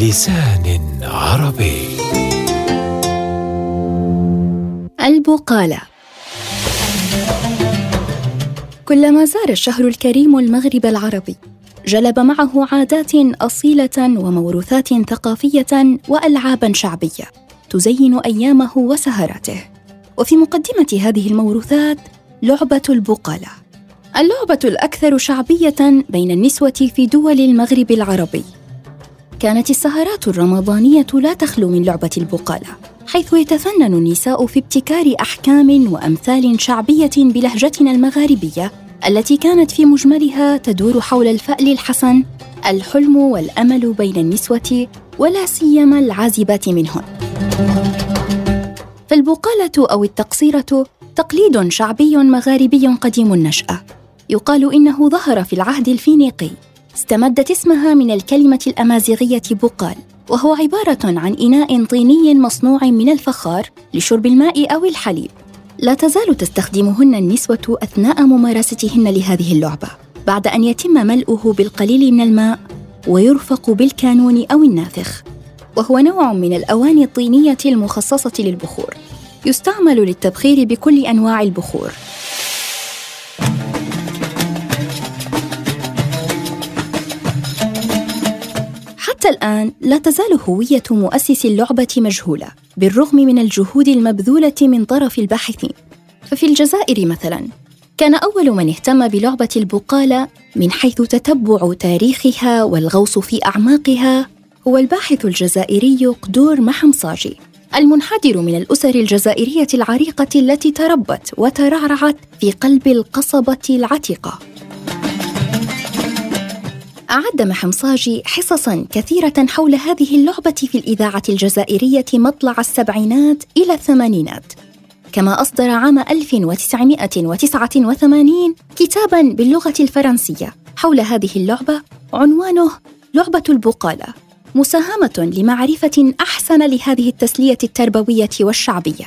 بلسان عربي. البقالة كلما زار الشهر الكريم المغرب العربي جلب معه عادات أصيلة وموروثات ثقافية والعابا شعبية تزين أيامه وسهراته. وفي مقدمة هذه الموروثات لعبة البقالة. اللعبة الأكثر شعبية بين النسوة في دول المغرب العربي. كانت السهرات الرمضانية لا تخلو من لعبة البقالة حيث يتفنن النساء في ابتكار أحكام وأمثال شعبية بلهجتنا المغاربية التي كانت في مجملها تدور حول الفأل الحسن الحلم والأمل بين النسوة ولا سيما العازبات منهن. فالبقالة أو التقصيرة تقليد شعبي مغاربي قديم النشأة يقال إنه ظهر في العهد الفينيقي. استمدت اسمها من الكلمة الأمازيغية بقال وهو عبارة عن إناء طيني مصنوع من الفخار لشرب الماء أو الحليب. لا تزال تستخدمهن النسوة أثناء ممارستهن لهذه اللعبة بعد أن يتم ملؤه بالقليل من الماء ويرفق بالكانون أو النافخ وهو نوع من الأواني الطينية المخصصة للبخور. يستعمل للتبخير بكل أنواع البخور. حتى الآن لا تزال هوية مؤسس اللعبة مجهولة بالرغم من الجهود المبذولة من طرف الباحثين. ففي الجزائر مثلاً كان أول من اهتم بلعبة البقالة من حيث تتبع تاريخها والغوص في أعماقها هو الباحث الجزائري قدور محمصاجي المنحدر من الأسر الجزائرية العريقة التي تربت وترعرعت في قلب القصبة العتيقة. أعد محمصاجي حصصا كثيرة حول هذه اللعبة في الإذاعة الجزائرية مطلع السبعينات إلى الثمانينات. كما أصدر عام 1989 كتابا باللغة الفرنسية. حول هذه اللعبة عنوانه لعبة البقالة مساهمة لمعرفة أحسن لهذه التسلية التربوية والشعبية.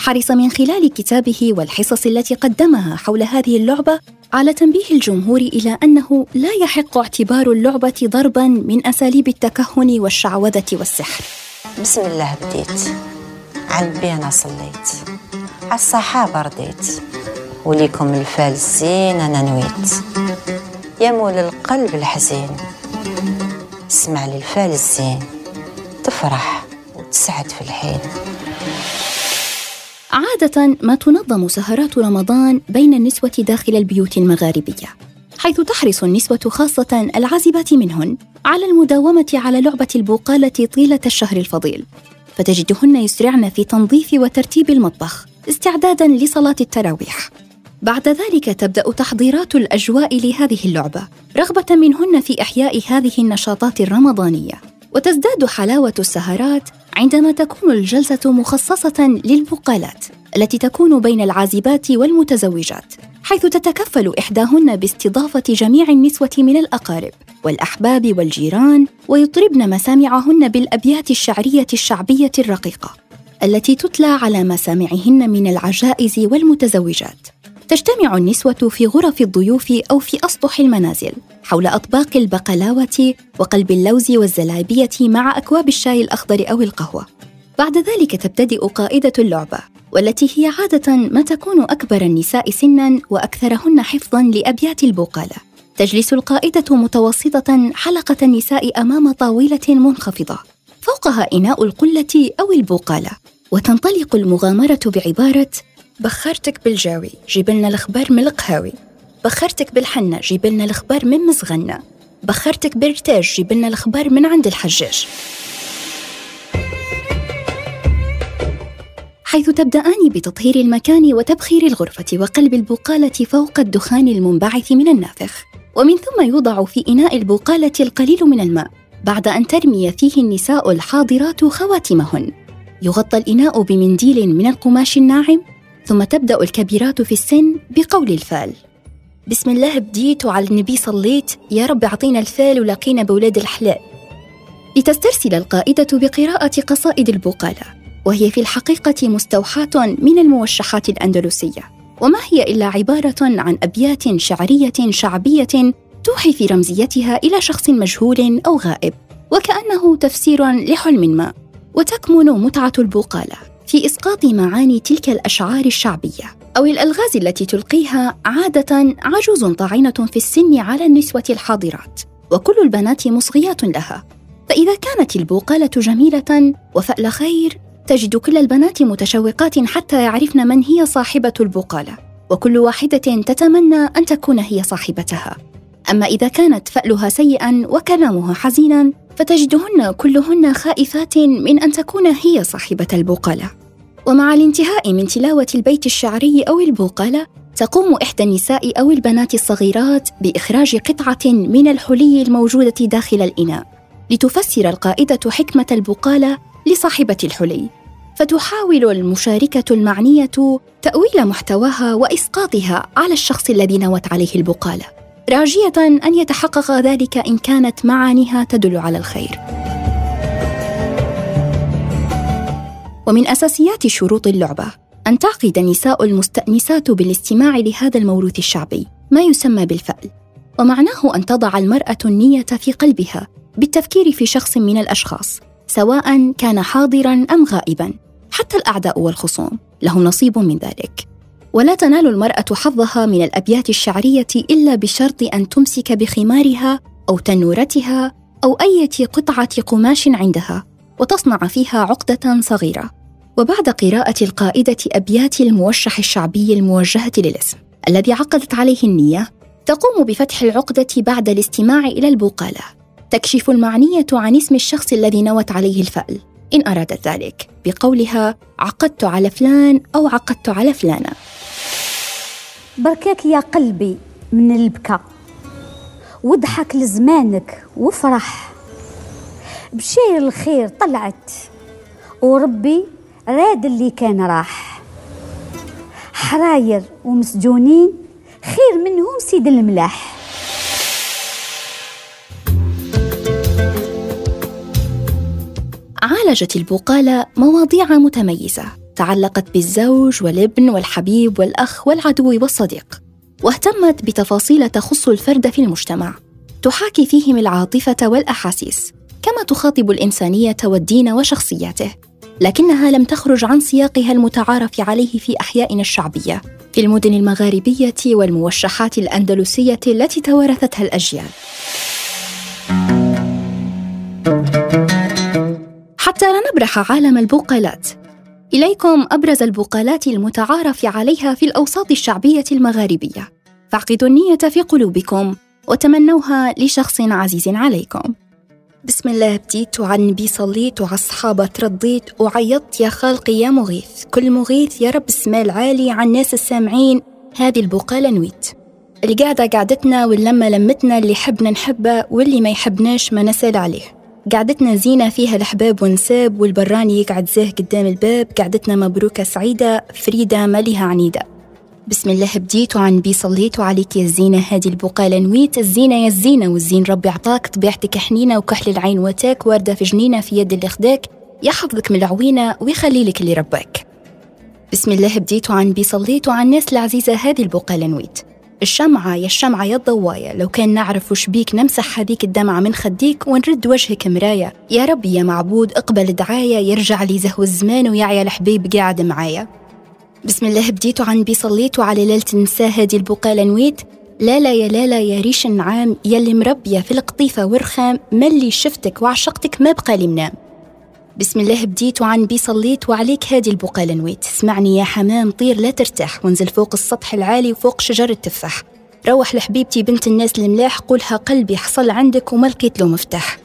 حرص من خلال كتابه والحصص التي قدمها حول هذه اللعبة على تنبيه الجمهور إلى أنه لا يحق اعتبار اللعبة ضربا من أساليب التكهن والشعوذة والسحر. بسم الله بديت. على النبي أنا صليت. على الصحابة رضيت وليكم الفالسين أنا نويت. يا مول القلب الحزين. اسمع للفالسين تفرح وتسعد في الحين. عادة ما تنظم سهرات رمضان بين النسوة داخل البيوت المغاربية، حيث تحرص النسوة خاصة العازبات منهن على المداومة على لعبة البقالة طيلة الشهر الفضيل، فتجدهن يسرعن في تنظيف وترتيب المطبخ استعدادا لصلاة التراويح. بعد ذلك تبدأ تحضيرات الأجواء لهذه اللعبة، رغبة منهن في إحياء هذه النشاطات الرمضانية، وتزداد حلاوة السهرات عندما تكون الجلسة مخصصة للبقالات التي تكون بين العازبات والمتزوجات حيث تتكفل إحداهن باستضافة جميع النسوة من الأقارب والأحباب والجيران ويطربن مسامعهن بالأبيات الشعرية الشعبية الرقيقة التي تتلى على مسامعهن من العجائز والمتزوجات. تجتمع النسوة في غرف الضيوف أو في أسطح المنازل. حول أطباق البقلاوة وقلب اللوز والزلابية مع أكواب الشاي الأخضر أو القهوة. بعد ذلك تبتدئ قائدة اللعبة والتي هي عادة ما تكون أكبر النساء سنا وأكثرهن حفظا لأبيات البقالة. تجلس القائدة متوسطة حلقة النساء أمام طاولة منخفضة فوقها إناء القلة أو البقالة وتنطلق المغامرة بعبارة بخرتك بالجاوي جيب لنا الخبر من القهاوي بخرتك بالحنة جيب لنا الخبر من مزغنة. بخرتك بالرتاج جيب لنا الخبر من عند الحجاج. حيث تبدأان بتطهير المكان وتبخير الغرفة وقلب البقالة فوق الدخان المنبعث من النافخ. ومن ثم يوضع في إناء البقالة القليل من الماء بعد أن ترمي فيه النساء الحاضرات خواتمهن. يغطى الإناء بمنديل من القماش الناعم ثم تبدأ الكبيرات في السن بقول الفال. بسم الله بديت وعلى النبي صليت. يا رب أعطينا الفال ولقينا بولاد الحلال لتسترسل القائدة بقراءة قصائد البقالة وهي في الحقيقة مستوحاة من الموشحات الأندلسية. وما هي إلا عبارة عن أبيات شعرية شعبية توحي في رمزيتها إلى شخص مجهول أو غائب وكأنه تفسير لحلم ما. وتكمن متعة البقالة في إسقاط معاني تلك الأشعار الشعبية. أو الألغاز التي تلقيها عادة عجوز طاعنة في السن على النسوة الحاضرات وكل البنات مصغيات لها. فإذا كانت البقالة جميلة وفأل خير تجد كل البنات متشوقات حتى يعرفن من هي صاحبة البقالة وكل واحدة تتمنى أن تكون هي صاحبتها. أما إذا كانت فألها سيئا وكلامها حزينا فتجدهن كلهن خائفات من أن تكون هي صاحبة البقالة ومع الانتهاء من تلاوة البيت الشعري أو البقالة تقوم إحدى النساء أو البنات الصغيرات بإخراج قطعة من الحلي الموجودة داخل الإناء لتفسر القائدة حكمة البقالة لصاحبة الحلي. فتحاول المشاركة المعنية تأويل محتواها وإسقاطها على الشخص الذي نوت عليه البقالة راجية أن يتحقق ذلك إن كانت معانيها تدل على الخير. ومن أساسيات شروط اللعبة. أن تعقد النساء المستأنسات بالاستماع لهذا الموروث الشعبي ما يسمى بالفأل. ومعناه أن تضع المرأة النية في قلبها بالتفكير في شخص من الأشخاص سواء كان حاضرا أم غائبا حتى الأعداء والخصوم. لهم نصيب من ذلك. ولا تنال المرأة حظها من الأبيات الشعرية إلا بشرط أن تمسك بخمارها أو تنورتها أو أية قطعة قماش عندها وتصنع فيها عقدة صغيرة. وبعد قراءة القائدة أبيات الموشح الشعبي الموجهة للاسم الذي عقدت عليه النية تقوم بفتح العقدة بعد الاستماع إلى البقالة تكشف المعنية عن اسم الشخص الذي نوت عليه الفأل. إن أرادت ذلك بقولها عقدت على فلان أو عقدت على فلانة. بركاك يا قلبي من البكا. واضحك لزمانك وافرح بشير الخير طلعت. وربي راد اللي كان راح. حراير ومسجونين خير منهم سيد الملاح عالجت البقالة مواضيع متميزة تعلقت بالزوج والابن والحبيب والأخ والعدو والصديق واهتمت بتفاصيل تخص الفرد في المجتمع. تحاكي فيهم العاطفة والأحاسيس كما تخاطب الإنسانية والدين وشخصياته. لكنها لم تخرج عن سياقها المتعارف عليه في أحيائنا الشعبية في المدن المغاربية والموشحات الأندلسية التي توارثتها الأجيال. حتى لا نبرح عالم البقالات إليكم أبرز البقالات المتعارف عليها في الأوساط الشعبية المغاربية. فاعقدوا النية في قلوبكم وتمنوها لشخص عزيز عليكم. بسم الله بديت وعن النبي صليت وعلى الصحابة ترضيت وعيطت يا خالقي يا مغيث كل مغيث يا رب اسمه العالي عن الناس السامعين هذه البقالة نويت. القعدة قعدتنا واللمة لمتنا اللي حبنا نحبه واللي ما يحبناش ما نسال عليه. قعدتنا زينة فيها الأحباب ونساب والبراني يقعد زاه قدام الباب. قعدتنا مبروكة سعيدة فريدة مالها عنيدة. بسم الله بديت وعالنبي صليت وعليك يا الزينة هذه البقالة نويت الزينة يا الزينة والزين ربي عطاك طبيعتك حنينة وكحل العين واتاك وردة في جنينة في يد اللي خذاك يحفظك من العوينة ويخلي لك اللي رباك. بسم الله بديت وعالنبي صليت وعن الناس العزيزة هذه البقالة نويت. الشمعة يا الشمعة يا الضوايا لو كان نعرف وش بيك نمسح هذيك الدمعة من خديك ونرد وجهك مراية يا ربي يا معبود اقبل دعايا يرجع لي زهو الزمان ويعيا الحبيب قاعد معايا. بسم الله بديت وعالنبي صليت وعلى ليلة النساء هذه البقالة نويت. لالا يا لالا يا ريش النعام يلي مربية في القطيفة ورخام ملي شفتك وعشقتك ما بقى لي منام. بسم الله بديت وعالنبي صليت وعليك هادي البقالة نويت. اسمعني يا حمام طير لا ترتاح وانزل فوق السطح العالي وفوق شجر التفاح. روح لحبيبتي بنت الناس الملاح قولها قلبي حصل عندك وما لقيت له مفتاح.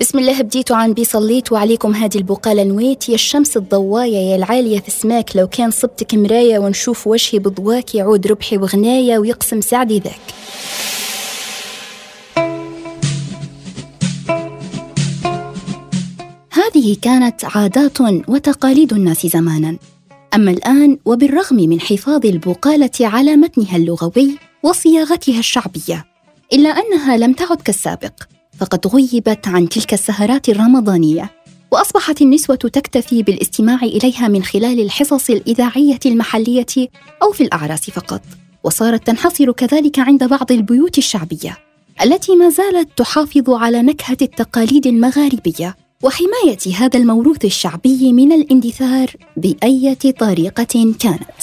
بسم الله بديت وعالنبي صليت وعليكم هادي البقالة نويت يا الشمس الضواية يا العالية في سماك لو كان صبتك مراية ونشوف وجهي بضواك يعود ربحي وغناية ويقسم سعدي ذاك. هذه كانت عادات وتقاليد الناس زمانا. أما الآن وبالرغم من حفاظ البقالة على متنها اللغوي وصياغتها الشعبية إلا أنها لم تعد كالسابق. فقد غيبت عن تلك السهرات الرمضانية وأصبحت النسوة تكتفي بالاستماع إليها من خلال الحصص الإذاعية المحلية أو في الأعراس فقط وصارت تنحصر كذلك عند بعض البيوت الشعبية التي ما زالت تحافظ على نكهة التقاليد المغاربية وحماية هذا الموروث الشعبي من الاندثار بأية طريقة كانت.